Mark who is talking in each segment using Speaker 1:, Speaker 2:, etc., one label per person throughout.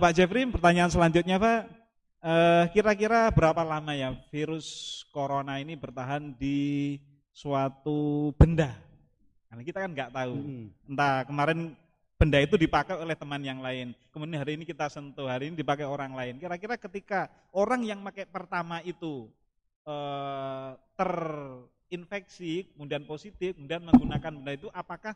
Speaker 1: Pak Jeffrey, pertanyaan selanjutnya Pak, uh, kira-kira berapa lama ya virus corona ini bertahan di suatu benda? Karena kita kan nggak tahu. Hmm. Entah kemarin benda itu dipakai oleh teman yang lain. Kemudian hari ini kita sentuh, hari ini dipakai orang lain. Kira-kira ketika orang yang pakai pertama itu eh, terinfeksi, kemudian positif, kemudian menggunakan benda itu, apakah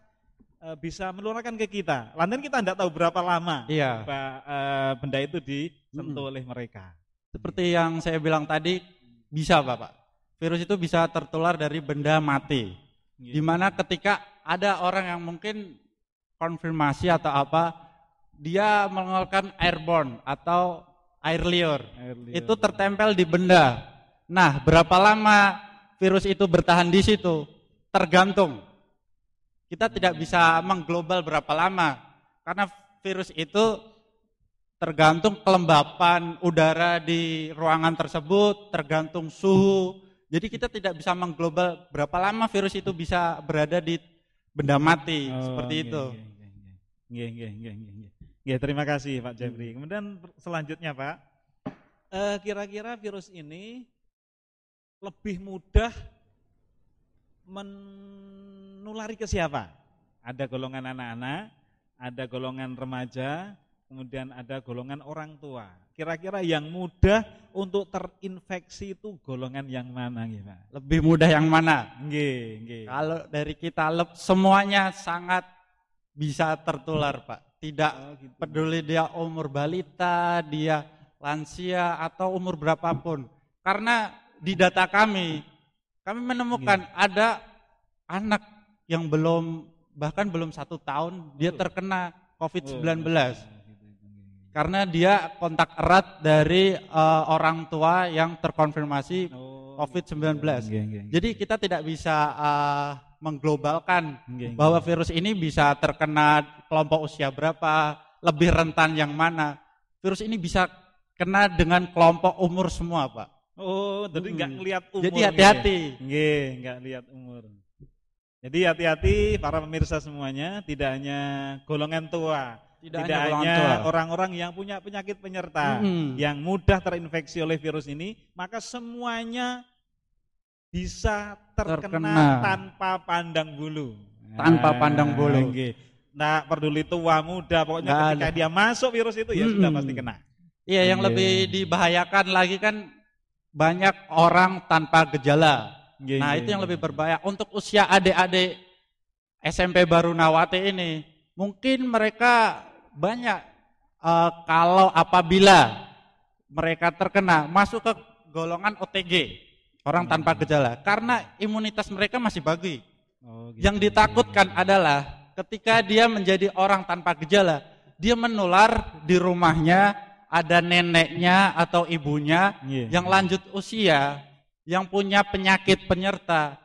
Speaker 1: eh, bisa menularkan ke kita? Lantas kita tidak tahu berapa lama
Speaker 2: iya.
Speaker 1: eh, benda itu disentuh hmm. oleh mereka.
Speaker 2: Seperti yang saya bilang tadi, bisa Bapak. Virus itu bisa tertular dari benda mati. Gitu. Di mana ketika ada orang yang mungkin konfirmasi atau apa, dia mengeluarkan airborne atau air liur. air liur. Itu tertempel di benda. Nah, berapa lama virus itu bertahan di situ? Tergantung. Kita tidak bisa mengglobal berapa lama. Karena virus itu tergantung kelembapan udara di ruangan tersebut, tergantung suhu, jadi kita tidak bisa mengglobal berapa lama virus itu bisa berada di benda mati oh, seperti okay, itu.
Speaker 1: Nggih, nggih, nggih, nggih. Nggih, terima kasih Pak Jeffrey. Hmm. Kemudian selanjutnya Pak, eh, kira-kira virus ini lebih mudah menulari ke siapa? Ada golongan anak-anak, ada golongan remaja, kemudian ada golongan orang tua. Kira-kira yang mudah untuk terinfeksi itu golongan yang mana gitu
Speaker 2: Lebih mudah yang mana?
Speaker 1: Nggih, nggih.
Speaker 2: Kalau dari kita semuanya sangat bisa tertular, Pak. Tidak oh, gitu. peduli dia umur balita, dia lansia atau umur berapapun. Karena di data kami, kami menemukan nggih. ada anak yang belum bahkan belum satu tahun dia terkena COVID-19. Oh, karena dia kontak erat dari uh, orang tua yang terkonfirmasi oh, COVID-19. Gitu. Jadi kita tidak bisa uh, mengglobalkan bahwa virus ini bisa terkena kelompok usia berapa, lebih rentan yang mana. Virus ini bisa kena dengan kelompok umur semua, Pak.
Speaker 1: Oh, jadi nggak hmm. ngelihat umur.
Speaker 2: Jadi hati-hati.
Speaker 1: Nggih, nggak lihat umur. Jadi hati-hati para pemirsa semuanya, tidak hanya golongan tua, tidak, Tidak hanya orang-orang yang punya penyakit penyerta hmm. yang mudah terinfeksi oleh virus ini, maka semuanya bisa terkena, terkena. tanpa pandang bulu.
Speaker 2: Tanpa nah, pandang bulu.
Speaker 1: Nah, peduli tua muda, pokoknya nah, ketika dia masuk virus itu ya hmm. sudah pasti kena.
Speaker 2: Iya, yang yeah. lebih dibahayakan lagi kan banyak orang tanpa gejala. Yeah, nah, itu yang lebih berbahaya. Untuk usia adik-adik SMP baru Nawate ini, mungkin mereka banyak uh, kalau apabila mereka terkena masuk ke golongan OTG orang tanpa hmm. gejala karena imunitas mereka masih bagus. Oh, gitu. Yang ditakutkan adalah ketika dia menjadi orang tanpa gejala, dia menular di rumahnya ada neneknya atau ibunya yeah. yang lanjut usia, yang punya penyakit penyerta,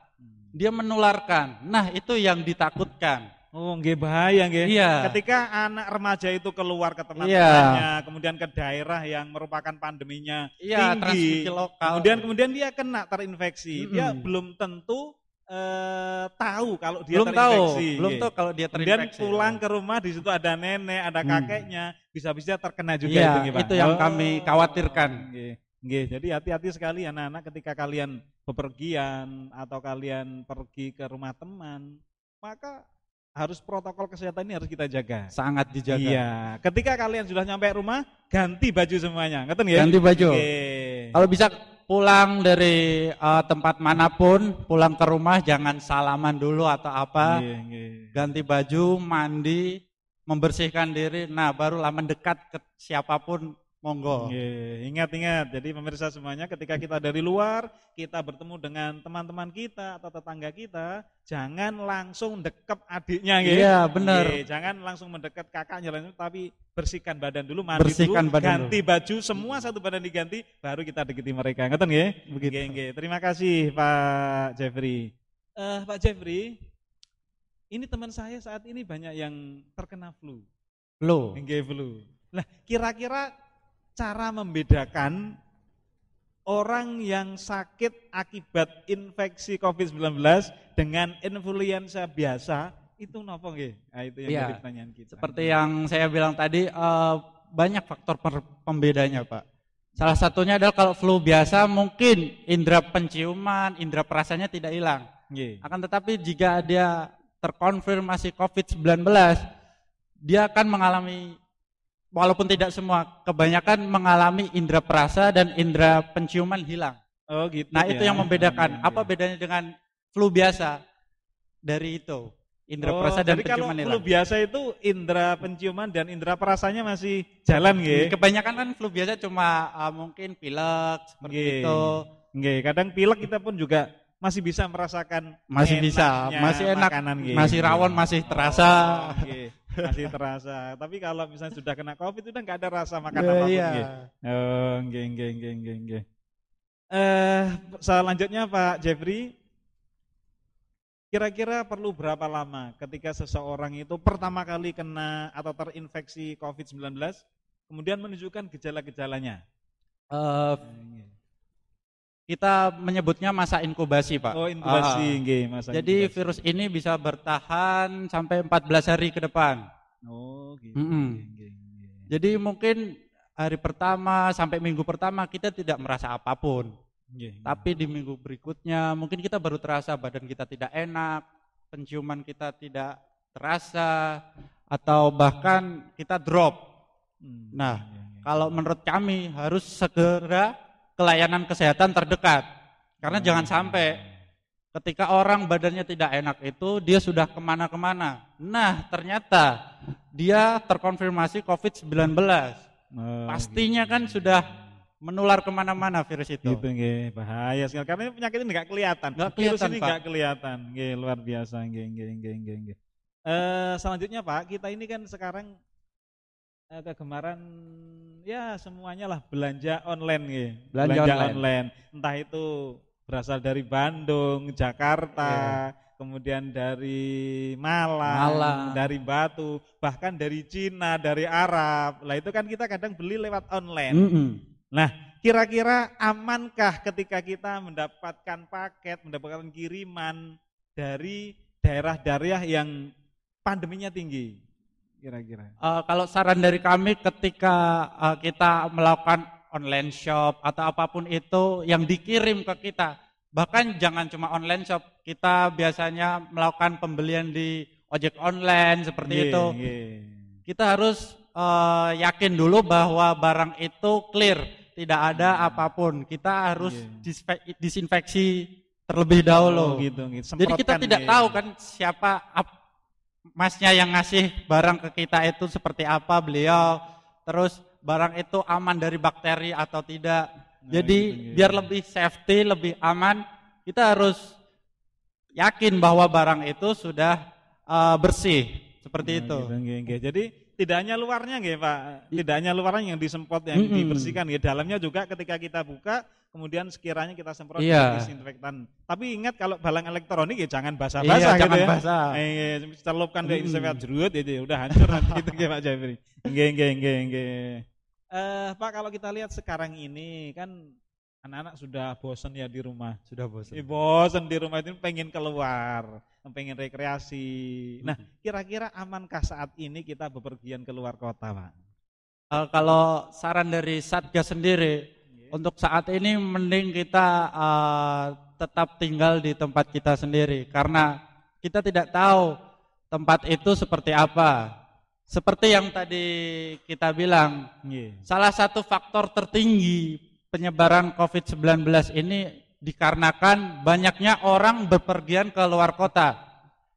Speaker 2: dia menularkan. Nah, itu yang ditakutkan.
Speaker 1: Oh, nggih bahaya nggih.
Speaker 2: Iya.
Speaker 1: Ketika anak remaja itu keluar ke teman-temannya, iya. kemudian ke daerah yang merupakan pandeminya iya, tinggi, lokal. kemudian kemudian dia kena terinfeksi, mm -hmm. dia belum tentu uh, tahu kalau dia
Speaker 2: belum
Speaker 1: terinfeksi.
Speaker 2: Tahu, belum tahu kalau dia terinfeksi.
Speaker 1: Kemudian pulang ke rumah di situ ada nenek, ada hmm. kakeknya, bisa-bisa terkena juga iya,
Speaker 2: itu, Pak. Itu yang oh, kami khawatirkan.
Speaker 1: Nggih. Nggih, jadi hati-hati sekali anak-anak ketika kalian bepergian atau kalian pergi ke rumah teman, maka harus protokol kesehatan ini harus kita jaga.
Speaker 2: Sangat dijaga.
Speaker 1: Iya. Ketika kalian sudah nyampe rumah, ganti baju semuanya. Ngerti ya?
Speaker 2: Ganti baju. Okay. Kalau bisa pulang dari uh, tempat mana pun, pulang ke rumah jangan salaman dulu atau apa. Yeah, yeah. Ganti baju, mandi, membersihkan diri. Nah, barulah mendekat ke siapa pun Monggo.
Speaker 1: Ingat-ingat, jadi pemirsa semuanya ketika kita dari luar, kita bertemu dengan teman-teman kita atau tetangga kita, jangan langsung dekep adiknya
Speaker 2: gitu. Iya, benar.
Speaker 1: Jangan langsung mendekat kakaknya tapi bersihkan badan dulu, mandi bersihkan dulu, badan ganti dulu. baju, semua satu badan diganti, baru kita deketi mereka. Ngeten nggih? Begitu. Nggih, nggih. Terima kasih Pak Jeffrey. Uh, Pak Jeffrey, ini teman saya saat ini banyak yang terkena flu.
Speaker 2: Flu.
Speaker 1: Nggih, flu. Nah, kira-kira cara membedakan orang yang sakit akibat infeksi COVID-19 dengan influenza biasa itu nopo nggih?
Speaker 2: Nah, itu yang ya, pertanyaan kita. Seperti yang saya bilang tadi uh, banyak faktor pembedanya Pak. Salah satunya adalah kalau flu biasa mungkin indera penciuman, indera perasanya tidak hilang. Yeah. Akan tetapi jika dia terkonfirmasi COVID-19, dia akan mengalami walaupun tidak semua, kebanyakan mengalami indera perasa dan indera penciuman hilang. Oh gitu. Nah, ya. itu yang membedakan. Apa bedanya dengan flu biasa? Dari itu. Indra oh, perasa dan penciuman
Speaker 1: kalau flu biasa itu indera penciuman dan indera perasanya masih jalan gitu.
Speaker 2: Kebanyakan kan flu biasa cuma uh, mungkin pilek seperti Gye. itu.
Speaker 1: Nggih, kadang pilek kita pun juga masih bisa merasakan
Speaker 2: masih bisa, masih enak, makanan, masih rawon, masih terasa.
Speaker 1: Oh, masih terasa. Tapi kalau misalnya sudah kena Covid itu nggak ada rasa makan yeah, apa pun iya. Oh, nggih nggih nggih nggih nggih. Eh, selanjutnya Pak Jeffrey, Kira-kira perlu berapa lama ketika seseorang itu pertama kali kena atau terinfeksi COVID-19, kemudian menunjukkan gejala-gejalanya? Uh,
Speaker 2: kita menyebutnya masa inkubasi, Pak.
Speaker 1: Oh, inkubasi, uh, masa
Speaker 2: Jadi inkubasi. virus ini bisa bertahan sampai 14 hari ke depan. Oh, gitu. Mm -hmm. okay, okay. Jadi mungkin hari pertama sampai minggu pertama kita tidak merasa apa pun. Yeah. Tapi di minggu berikutnya mungkin kita baru terasa badan kita tidak enak, penciuman kita tidak terasa, atau bahkan kita drop. Hmm, nah, kalau menurut kami harus segera ke layanan kesehatan terdekat. Karena oh, jangan sampai ketika orang badannya tidak enak itu dia sudah ke mana-kemana. Nah, ternyata dia terkonfirmasi COVID-19. Oh, Pastinya gitu. kan sudah menular ke mana-mana virus itu.
Speaker 1: Gitu, nge, bahaya sekali. Karena ini penyakit ini nggak kelihatan. Nggak kelihatan, virus ini nggak kelihatan. Nge, luar biasa. Nge, nge, nge, nge. Uh, selanjutnya Pak, kita ini kan sekarang uh, kegemaran ya semuanya lah belanja online nge. Belanja, belanja online. online. Entah itu berasal dari Bandung, Jakarta, yeah. kemudian dari Malang, Malang, dari Batu, bahkan dari Cina, dari Arab. Lah itu kan kita kadang beli lewat online. Mm -hmm. Nah, kira-kira amankah ketika kita mendapatkan paket, mendapatkan kiriman dari daerah-daerah yang pandeminya tinggi? Kira-kira.
Speaker 2: Uh, kalau saran dari kami ketika uh, kita melakukan online shop atau apa pun itu yang dikirim ke kita, bahkan jangan cuma online shop, kita biasanya melakukan pembelian di ojek online seperti yeah, itu. Yeah. Kita harus uh, yakin dulu bahwa barang itu clear tidak ada hmm. apa pun. Kita harus yeah. disinfeksi terlebih dahulu. Oh, gitu, gitu. Jadi kita tidak ya. tahu kan siapa masnya yang ngasih barang ke kita itu seperti apa beliau. Terus barang itu aman dari bakteri atau tidak. Nah, Jadi gitu, gitu. biar lebih safety, lebih aman, kita harus yakin bahwa barang itu sudah uh, bersih seperti nah, itu. Gitu,
Speaker 1: gitu. gitu. Jadi tidak hanya luarnya nggih Pak, tidak hanya luarnya yang disemprot yang mm -hmm. dibersihkan nggih, dalamnya juga ketika kita buka kemudian sekiranya kita semprot iya. disinfektan. Tapi ingat kalau balang elektronik ya jangan basah-basah iya, gitu jangan ya. basah. Eh, celupkan mm. disinfektan jerut itu ya udah hancur nanti gitu nggih Pak Jafri. Nggih nggih nggih nggih. Eh Pak kalau kita lihat sekarang ini kan anak-anak sudah bosan ya di rumah. Sudah bosan. Eh, bosan di rumah itu pengen keluar pengen rekreasi. Nah, kira-kira amankah saat ini kita bepergian keluar kota, Pak?
Speaker 2: Uh, kalau saran dari Satgas sendiri. Untuk saat ini mending kita uh, tetap tinggal di tempat kita sendiri karena kita tidak tahu tempat itu seperti apa. Seperti yang tadi kita bilang, yeah. salah satu faktor tertinggi penyebaran COVID-19 ini dikarenakan banyaknya orang berpergian ke luar kota.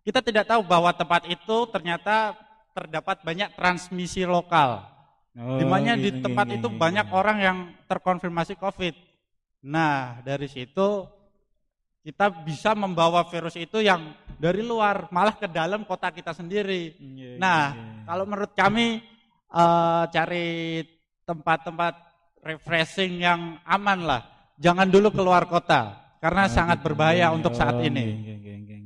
Speaker 2: Kita tidak tahu bahwa tempat itu ternyata terdapat banyak transmisi lokal. Oh, di mana di gitu, tempat itu banyak orang yang terkonfirmasi COVID. Nah, dari situ kita bisa membawa virus itu yang dari luar malah ke dalam kota kita sendiri. Yeah, nah, yeah. kalau menurut kami uh, cari tempat-tempat refreshing yang aman lah jangan dulu keluar kota karena nah, sangat gitu. berbahaya untuk saat oh, ini. Geng,
Speaker 1: geng, geng.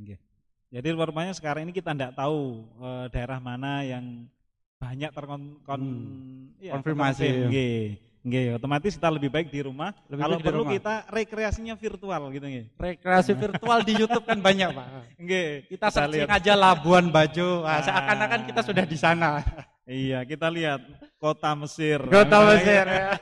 Speaker 1: Jadi rupanya sekarang ini kita tidak tahu e, daerah mana yang banyak terkonfirmasi.
Speaker 2: hmm,
Speaker 1: ya, Nggih, otomatis kita lebih baik di rumah. Lebih Kalau perlu rumah. kita rekreasinya virtual gitu nggih.
Speaker 2: Rekreasi virtual di YouTube kan banyak, Pak. Nggih. Kita, kita searching lihat. aja Labuan Bajo. Nah, seakan-akan kita sudah di sana.
Speaker 1: iya, kita lihat kota Mesir.
Speaker 2: Kota Mesir ya.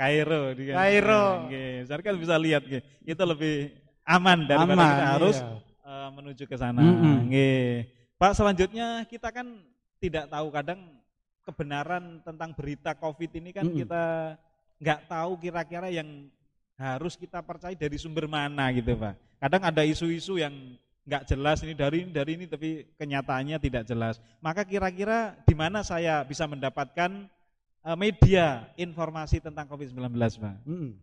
Speaker 1: Kairo di
Speaker 2: Kairo.
Speaker 1: Nggih, saya kan bisa lihat nggih. Itu lebih aman daripada
Speaker 2: Aman,
Speaker 1: kita harus
Speaker 2: iya.
Speaker 1: eh, menuju ke sana.
Speaker 2: Mm-mm.
Speaker 1: Nggih. Pak, selanjutnya kita kan tidak tahu kadang kebenaran tentang berita Covid ini kan
Speaker 2: Mm-mm.
Speaker 1: kita nggak tahu kira-kira yang harus kita percaya dari sumber mana gitu, Pak. Kadang ada isu-isu yang nggak jelas ini dari ini dari ini tapi kenyataannya tidak jelas. Maka kira-kira di mana saya bisa mendapatkan eh, media informasi tentang Covid-19, Pak?
Speaker 2: Mm.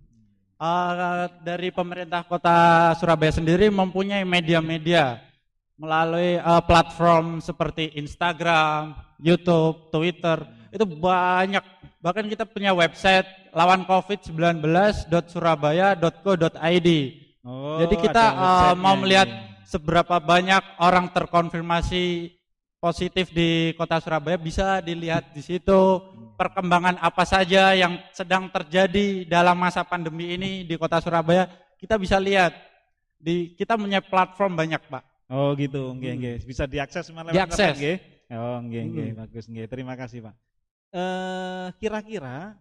Speaker 2: Eh, dari pemerintah kota Surabaya sendiri mempunyai media-media melalui eh, platform seperti Instagram, YouTube, Twitter, itu banyak. Bahkan kita punya website lawan covid19.surabaya.co.id.
Speaker 1: Oh,
Speaker 2: Jadi kita
Speaker 1: websitenya
Speaker 2: mau melihat
Speaker 1: ini.
Speaker 2: seberapa banyak orang terkonfirmasi positif di kota Surabaya bisa dilihat di situ perkembangan apa saja yang sedang terjadi dalam masa pandemi ini di kota Surabaya kita bisa lihat di kita punya platform banyak pak
Speaker 1: Oh gitu, nggih
Speaker 2: Hmm.
Speaker 1: nggih. Bisa diakses mana
Speaker 2: Diakses.
Speaker 1: nggih. Oh nggih nggih,
Speaker 2: Hmm.
Speaker 1: bagus nggih. Terima kasih, Pak. Eh kira-kira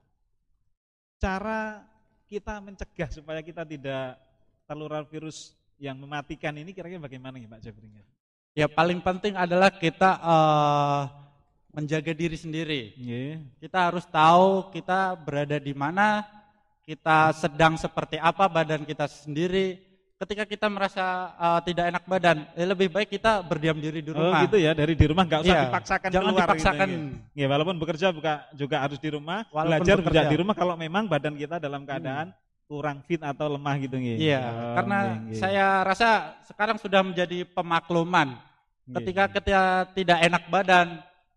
Speaker 1: cara kita mencegah supaya kita tidak tertular virus yang mematikan ini kira-kira bagaimana nih Pak Jeffrey?
Speaker 2: ya paling penting adalah kita eh, menjaga diri sendiri
Speaker 1: Nggih.
Speaker 2: kita harus tahu kita berada di mana kita sedang seperti apa badan kita sendiri ketika kita merasa eh, tidak enak badan eh, lebih baik kita berdiam diri di
Speaker 1: Oh
Speaker 2: rumah
Speaker 1: gitu ya, dari di rumah nggak usah
Speaker 2: Iya,
Speaker 1: dipaksakan
Speaker 2: jangan
Speaker 1: keluar
Speaker 2: dipaksakan
Speaker 1: gitu, nggih. Nggih, walaupun bekerja juga juga harus di rumah,
Speaker 2: Walaupun
Speaker 1: belajar
Speaker 2: bekerja.
Speaker 1: di rumah kalau memang badan kita dalam keadaan kurang fit atau lemah gitu.
Speaker 2: Iya,
Speaker 1: Oh,
Speaker 2: karena saya rasa sekarang sudah menjadi pemakluman. Ketika kita tidak enak badan,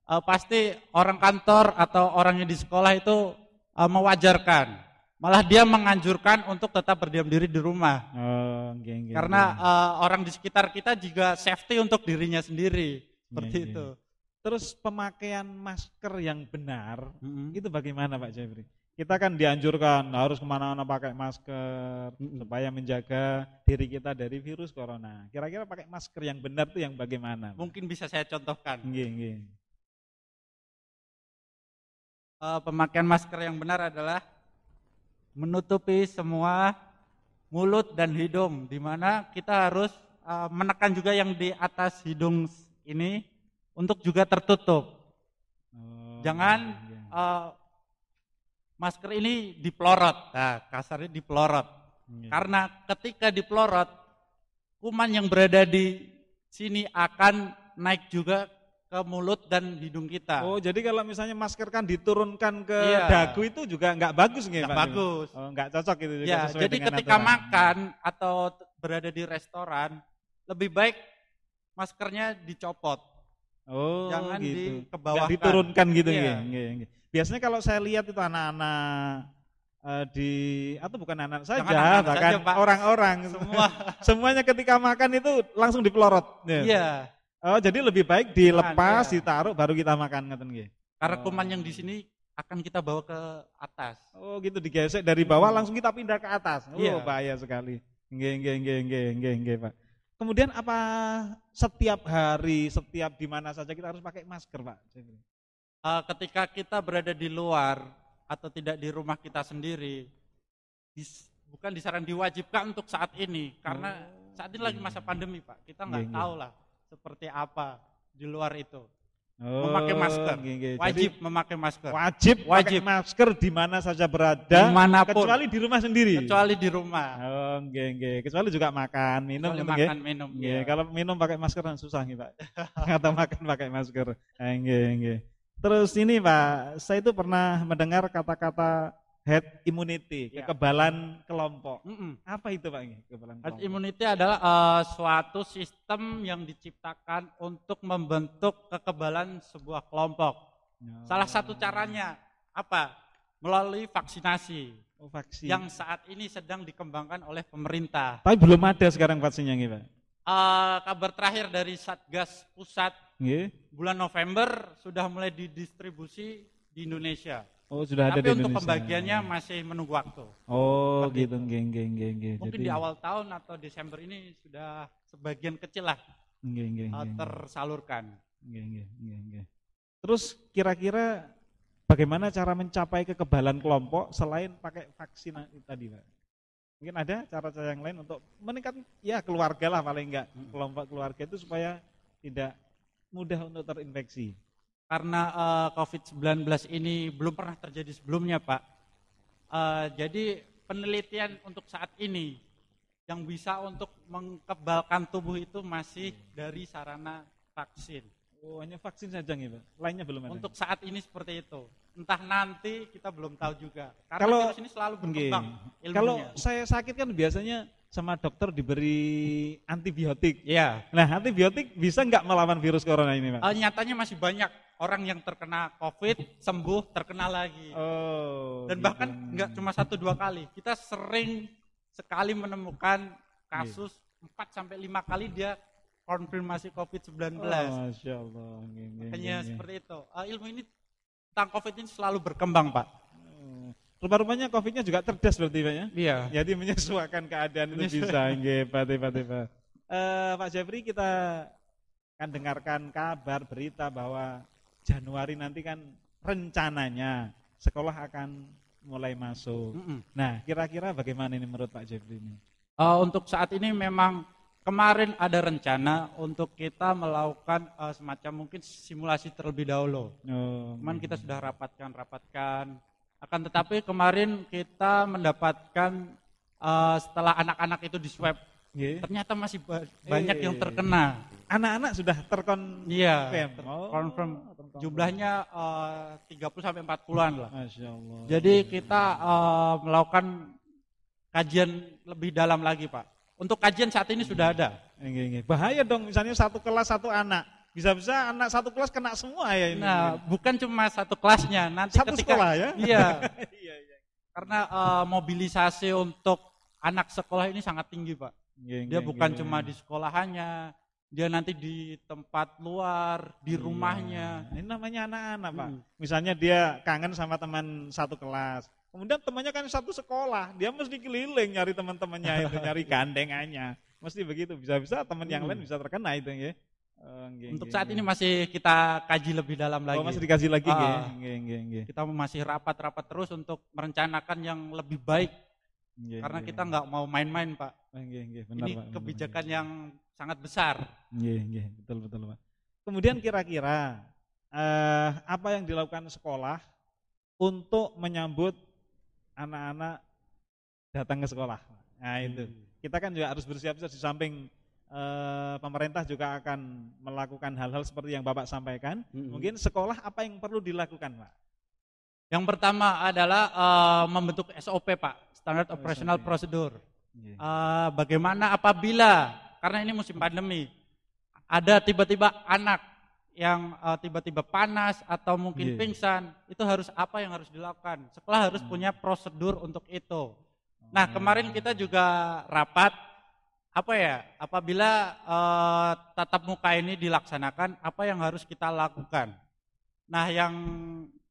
Speaker 2: eh, pasti orang kantor atau orang yang di sekolah itu eh, mewajarkan. Malah dia menganjurkan untuk tetap berdiam diri di rumah.
Speaker 1: Oh, nggih, nggih,
Speaker 2: Karena
Speaker 1: nggih.
Speaker 2: eh, orang di sekitar kita juga safety untuk dirinya sendiri. Seperti
Speaker 1: Iya, iya.
Speaker 2: itu.
Speaker 1: Terus pemakaian masker yang benar
Speaker 2: Mm-mm.
Speaker 1: itu bagaimana Pak Jeffrey? Kita kan dianjurkan harus ke mana-mana pakai masker
Speaker 2: Mm-mm.
Speaker 1: supaya menjaga diri kita dari virus corona. Kira-kira pakai masker yang benar itu yang bagaimana? Pak?
Speaker 2: Mungkin bisa saya contohkan.
Speaker 1: Nggih, nggih.
Speaker 2: Eh, pemakaian masker yang benar adalah menutupi semua mulut dan hidung, di mana kita harus eh, menekan juga yang di atas hidung ini untuk juga tertutup.
Speaker 1: Oh,
Speaker 2: Jangan
Speaker 1: iya.
Speaker 2: eh, masker ini dipelorot, nah, kasarnya dipelorot.
Speaker 1: Iya.
Speaker 2: Karena ketika dipelorot, kuman yang berada di sini akan naik juga ke mulut dan hidung kita.
Speaker 1: Oh, jadi kalau misalnya masker kan diturunkan ke
Speaker 2: Iya.
Speaker 1: dagu itu juga nggak bagus
Speaker 2: Nggak
Speaker 1: Pak?
Speaker 2: bagus.
Speaker 1: Oh, nggak cocok itu juga
Speaker 2: Ya,
Speaker 1: sesuai
Speaker 2: jadi
Speaker 1: dengan
Speaker 2: ketika
Speaker 1: aturan.
Speaker 2: makan atau berada di restoran, lebih baik maskernya dicopot.
Speaker 1: Oh,
Speaker 2: Jangan
Speaker 1: gitu.
Speaker 2: dikebawahkan.
Speaker 1: Nggak diturunkan gitu
Speaker 2: Iya.
Speaker 1: nggih. Biasanya kalau saya lihat itu anak-anak eh, di atau bukan anak saja,
Speaker 2: anak-anak
Speaker 1: bahkan orang-orang
Speaker 2: Semua.
Speaker 1: semuanya ketika makan itu langsung dipelorot. Ya.
Speaker 2: Iya,
Speaker 1: Oh, jadi lebih baik dilepas,
Speaker 2: iya.
Speaker 1: ditaruh baru kita makan ngoten nggih.
Speaker 2: karena
Speaker 1: Oh.
Speaker 2: kuman yang di sini akan kita bawa ke atas.
Speaker 1: Oh, gitu digesek dari bawah langsung kita pindah ke atas. Oh,
Speaker 2: Iya.
Speaker 1: bahaya sekali. Nggih, nggih, nggih, nggih, nggih, nggih, Pak. Kemudian apa setiap hari, setiap di mana saja kita harus pakai masker, Pak?
Speaker 2: Eh, ketika kita berada di luar atau tidak di rumah kita sendiri, dis- bukan disaran diwajibkan untuk saat ini, karena
Speaker 1: Oh,
Speaker 2: saat ini lagi
Speaker 1: iya.
Speaker 2: masa pandemi, Pak. Kita
Speaker 1: Iya,
Speaker 2: nggak
Speaker 1: iya.
Speaker 2: tahu lah seperti apa di luar itu.
Speaker 1: Oh,
Speaker 2: Memakai masker.
Speaker 1: nggih. Jadi,
Speaker 2: Wajib memakai masker.
Speaker 1: wajib, wajib masker di mana saja berada,
Speaker 2: Di mana pun.
Speaker 1: kecuali di rumah sendiri.
Speaker 2: kecuali di rumah.
Speaker 1: Oh, nggih, nggih. Kecuali juga makan, minum,
Speaker 2: Kecuali
Speaker 1: nggih.
Speaker 2: makan minum.
Speaker 1: Nggih,
Speaker 2: ya.
Speaker 1: kalau minum pakai masker kan susah nih, Pak. Atau makan pakai masker. Eh, nggih, nggih. Terus ini, Pak, saya itu pernah mendengar kata-kata herd immunity,
Speaker 2: Ya.
Speaker 1: kekebalan kelompok.
Speaker 2: Mm-mm.
Speaker 1: Apa itu, Pak? Kekebalan
Speaker 2: Herd
Speaker 1: kelompok.
Speaker 2: immunity adalah eh, suatu sistem yang diciptakan untuk membentuk kekebalan sebuah kelompok.
Speaker 1: Oh.
Speaker 2: Salah satu caranya apa? Melalui vaksinasi
Speaker 1: oh, vaksin.
Speaker 2: yang saat ini sedang dikembangkan oleh pemerintah.
Speaker 1: Tapi belum ada sekarang vaksinnya, nggih, Pak.
Speaker 2: Eh, kabar terakhir dari Satgas Pusat
Speaker 1: Nggih.
Speaker 2: bulan November sudah mulai didistribusi di Indonesia.
Speaker 1: Oh, sudah ada
Speaker 2: Tapi
Speaker 1: di
Speaker 2: untuk
Speaker 1: Indonesia.
Speaker 2: pembagiannya masih menunggu waktu.
Speaker 1: Oh,
Speaker 2: Seperti
Speaker 1: gitu, nggih, nggih, nggih, nggih.
Speaker 2: Mungkin
Speaker 1: Jadi-
Speaker 2: di awal tahun atau Desember ini sudah sebagian kecil lah
Speaker 1: Nggih, nggih,
Speaker 2: eh,
Speaker 1: nggih.
Speaker 2: tersalurkan.
Speaker 1: Nggih, nggih, nggih, nggih. Terus kira-kira bagaimana cara mencapai kekebalan kelompok selain pakai vaksin tadi Pak? Mungkin ada cara-cara yang lain untuk meningkatkan ya keluarga lah paling enggak hmm. kelompok keluarga itu supaya tidak mudah untuk terinfeksi.
Speaker 2: Karena uh, eh, COVID-19 ini belum pernah terjadi sebelumnya Pak. Uh, jadi penelitian untuk saat ini yang bisa untuk mengkebalkan tubuh itu masih dari sarana vaksin.
Speaker 1: Oh, hanya vaksin saja nih, Pak. Lainnya belum ada.
Speaker 2: Untuk saat ini seperti itu. Entah nanti kita belum tahu juga.
Speaker 1: Karena kalau, virus ini selalu berkembang okay. Kalau saya sakit kan biasanya sama dokter diberi antibiotik.
Speaker 2: Iya.
Speaker 1: Nah, antibiotik bisa nggak melawan virus corona ini, Pak?
Speaker 2: Uh, nyatanya masih banyak orang yang terkena COVID sembuh terkena lagi.
Speaker 1: Oh.
Speaker 2: Dan gitu. bahkan nggak cuma satu dua kali. Kita sering sekali menemukan kasus empat sampai lima kali dia konfirmasi COVID-19. Oh,
Speaker 1: Masya Allah.
Speaker 2: Hanya seperti itu. Uh, ilmu ini tentang COVID ini selalu berkembang, Pak.
Speaker 1: Oh. Rupa-rupanya COVID-nya juga cerdas berarti Pak ya?
Speaker 2: Iya.
Speaker 1: Jadi menyesuaikan keadaan itu bisa. Nggih, Pak Pak uh, Pak Jeffrey kita akan dengarkan kabar berita bahwa Januari nanti kan rencananya sekolah akan mulai masuk. Mm -mm. Nah, kira-kira bagaimana ini menurut Pak Jeffrey ini?
Speaker 2: Uh, untuk saat ini memang kemarin ada rencana untuk kita melakukan uh, semacam mungkin simulasi terlebih dahulu. Oh, Cuman kita sudah rapatkan, rapatkan. Akan tetapi kemarin kita mendapatkan uh, setelah anak-anak itu di swab, yeah. ternyata masih ba banyak yeah. yang terkena.
Speaker 1: Anak-anak sudah terkon
Speaker 2: Iya, oh, confirm jumlahnya uh, 30 sampai 40-an lah. Masya Allah. Jadi kita uh, melakukan kajian lebih dalam lagi, Pak. Untuk kajian saat ini sudah ada.
Speaker 1: Bahaya dong, misalnya satu kelas satu anak. Bisa-bisa anak satu kelas kena semua ya ini.
Speaker 2: Nah, bukan cuma satu kelasnya, nanti
Speaker 1: satu ketika sekolah ya.
Speaker 2: Iya. iya, iya. Karena uh, mobilisasi untuk anak sekolah ini sangat tinggi, Pak. Dia bukan cuma di sekolahannya, dia nanti di tempat luar, di iya. rumahnya.
Speaker 1: Ini namanya anak-anak, Pak. Hmm. Misalnya dia kangen sama teman satu kelas. Kemudian temannya kan satu sekolah, dia mesti keliling nyari teman-temannya itu, nyari gandengannya. Mesti begitu, bisa-bisa teman yang lain hmm. bisa terkena itu ya.
Speaker 2: Oh, Untuk saat ini masih kita kaji lebih dalam lagi.
Speaker 1: Oh, masih dikaji lagi uh,
Speaker 2: Kita masih rapat-rapat terus untuk merencanakan yang lebih baik Nge, Karena kita nggak mau main-main, Pak.
Speaker 1: Nge, nge,
Speaker 2: benar, Ini Pak, kebijakan benar. yang sangat besar.
Speaker 1: Nge, nge, betul betul, Pak. Kemudian kira-kira eh, apa yang dilakukan sekolah untuk menyambut anak-anak datang ke sekolah? Nah, itu. Hmm. Kita kan juga harus bersiap-siap di samping eh, pemerintah juga akan melakukan hal-hal seperti yang Bapak sampaikan. Hmm. Mungkin sekolah apa yang perlu dilakukan, Pak?
Speaker 2: Yang pertama adalah uh, membentuk SOP, Pak standard oh, operational procedure. Uh, bagaimana apabila karena ini musim pandemi ada tiba-tiba anak yang uh, tiba-tiba panas atau mungkin yeah. pingsan, itu harus apa yang harus dilakukan? Sekolah harus hmm. punya prosedur untuk itu. Nah, hmm. kemarin kita juga rapat apa ya? Apabila uh, tatap muka ini dilaksanakan, apa yang harus kita lakukan? Nah, yang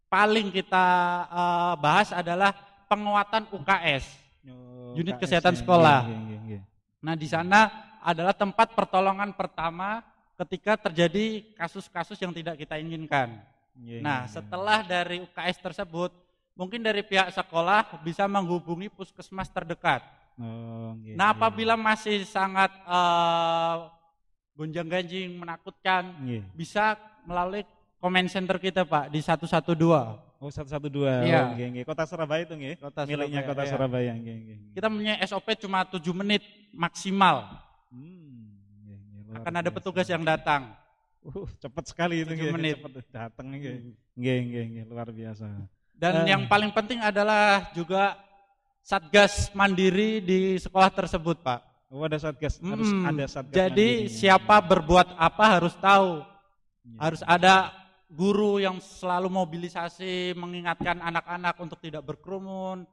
Speaker 2: paling kita uh, bahas adalah penguatan UKS, oh, unit UKS, kesehatan ya, sekolah. Ya, ya. Nah di sana adalah tempat pertolongan pertama ketika terjadi kasus-kasus yang tidak kita inginkan. Ya, nah setelah dari UKS tersebut, mungkin dari pihak sekolah bisa menghubungi puskesmas terdekat. Oh, ya, nah apabila masih sangat uh, gonjang-ganjing, menakutkan, ya. bisa melalui comment center kita Pak di 112.
Speaker 1: Oh, 112. Iya. Oh, nge, Kota Surabaya itu nggih. Kota Miliknya Kota iya. Surabaya nge, nge.
Speaker 2: Kita punya SOP cuma 7 menit maksimal. Hmm, nge, nge, Akan ada petugas yang datang.
Speaker 1: Uh, cepat sekali itu
Speaker 2: nge, menit.
Speaker 1: Cepat datang nge. Nge, nge, nge, luar biasa.
Speaker 2: Dan uh. yang paling penting adalah juga Satgas mandiri di sekolah tersebut, Pak.
Speaker 1: Oh, ada Satgas, hmm, harus ada Satgas
Speaker 2: Jadi mandiri. siapa berbuat apa harus tahu. Ya. Harus ada guru yang selalu mobilisasi mengingatkan anak-anak untuk tidak berkerumun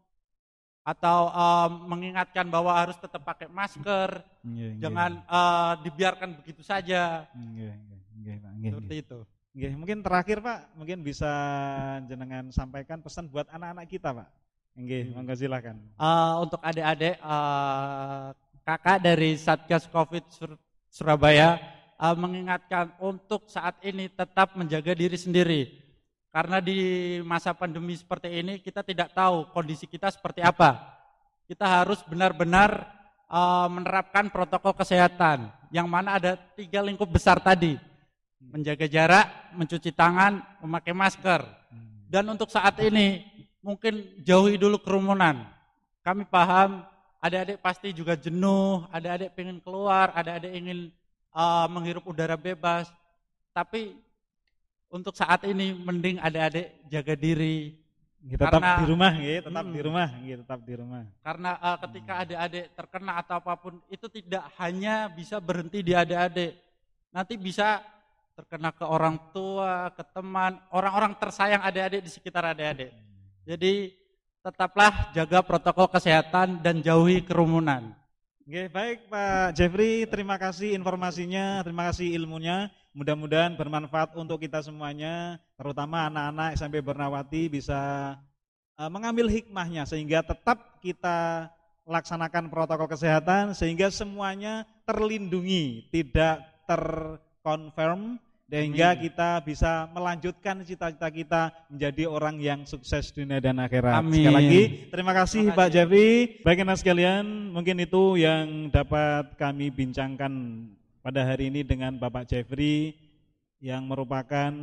Speaker 2: atau uh, mengingatkan bahwa harus tetap pakai masker, iya. jangan Uh, dibiarkan begitu saja. Yeah, yeah, yeah, Seperti itu.
Speaker 1: Yeah, mungkin terakhir Pak, mungkin bisa jenengan sampaikan pesan buat anak-anak kita Pak. Hmm. monggo silakan.
Speaker 2: Uh, untuk adik-adik uh, kakak dari Satgas Covid Surabaya uh, mengingatkan untuk saat ini tetap menjaga diri sendiri. Karena di masa pandemi seperti ini kita tidak tahu kondisi kita seperti apa. Kita harus benar-benar uh, menerapkan protokol kesehatan yang mana ada tiga lingkup besar tadi. Menjaga jarak, mencuci tangan, memakai masker. Dan untuk saat ini mungkin jauhi dulu kerumunan. Kami paham adik-adik pasti juga jenuh, adik-adik pengen keluar, adik-adik ingin uh, menghirup udara bebas. Tapi untuk saat ini mending adik-adik jaga diri.
Speaker 1: Gitu, tetap karena, di rumah, gitu, tetap hmm, di rumah, gitu, tetap di rumah.
Speaker 2: Karena uh, ketika adik-adik terkena atau apa pun itu tidak hanya bisa berhenti di adik-adik, nanti bisa terkena ke orang tua, ke teman, orang-orang tersayang adik-adik di sekitar adik-adik. Jadi tetaplah jaga protokol kesehatan dan jauhi kerumunan.
Speaker 1: Oke, baik Pak Jeffrey, terima kasih informasinya, terima kasih ilmunya. Mudah-mudahan bermanfaat untuk kita semuanya, terutama anak-anak SMP Bernawati bisa uh, mengambil hikmahnya sehingga tetap kita laksanakan protokol kesehatan sehingga semuanya terlindungi, tidak terkonfirm sehingga kita bisa melanjutkan cita-cita kita menjadi orang yang sukses dunia dan akhirat. Amin. Sekali lagi terima kasih terima Pak Jeffrey. Baik anak sekalian, mungkin itu yang dapat kami bincangkan pada hari ini dengan Bapak Jeffrey yang merupakan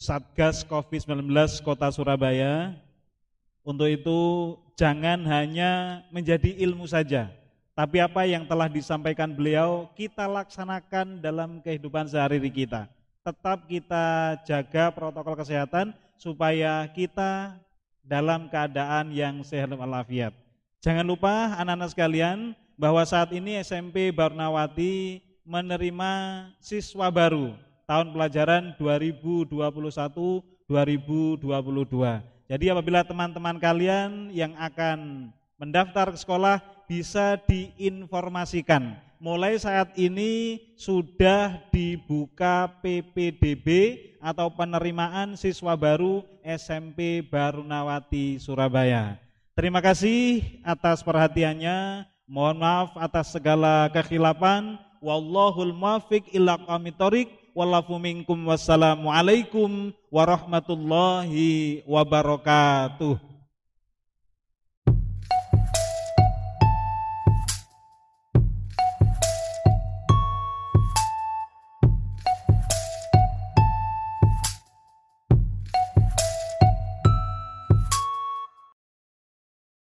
Speaker 1: Satgas COVID-19 Kota Surabaya. Untuk itu jangan hanya menjadi ilmu saja, tapi apa yang telah disampaikan beliau kita laksanakan dalam kehidupan sehari-hari kita. Tetap kita jaga protokol kesehatan supaya kita dalam keadaan yang sehat walafiat. Jangan lupa anak-anak sekalian bahwa saat ini SMP Barnawati menerima siswa baru tahun pelajaran 2021-2022. Jadi apabila teman-teman kalian yang akan mendaftar ke sekolah bisa diinformasikan. Mulai saat ini sudah dibuka PPDB atau penerimaan siswa baru SMP Barunawati Surabaya. Terima kasih atas perhatiannya. Mohon maaf atas segala kekhilafan wallahul muwaffiq ila qamit thoriq wallafu minkum wassalamu alaikum warahmatullahi wabarakatuh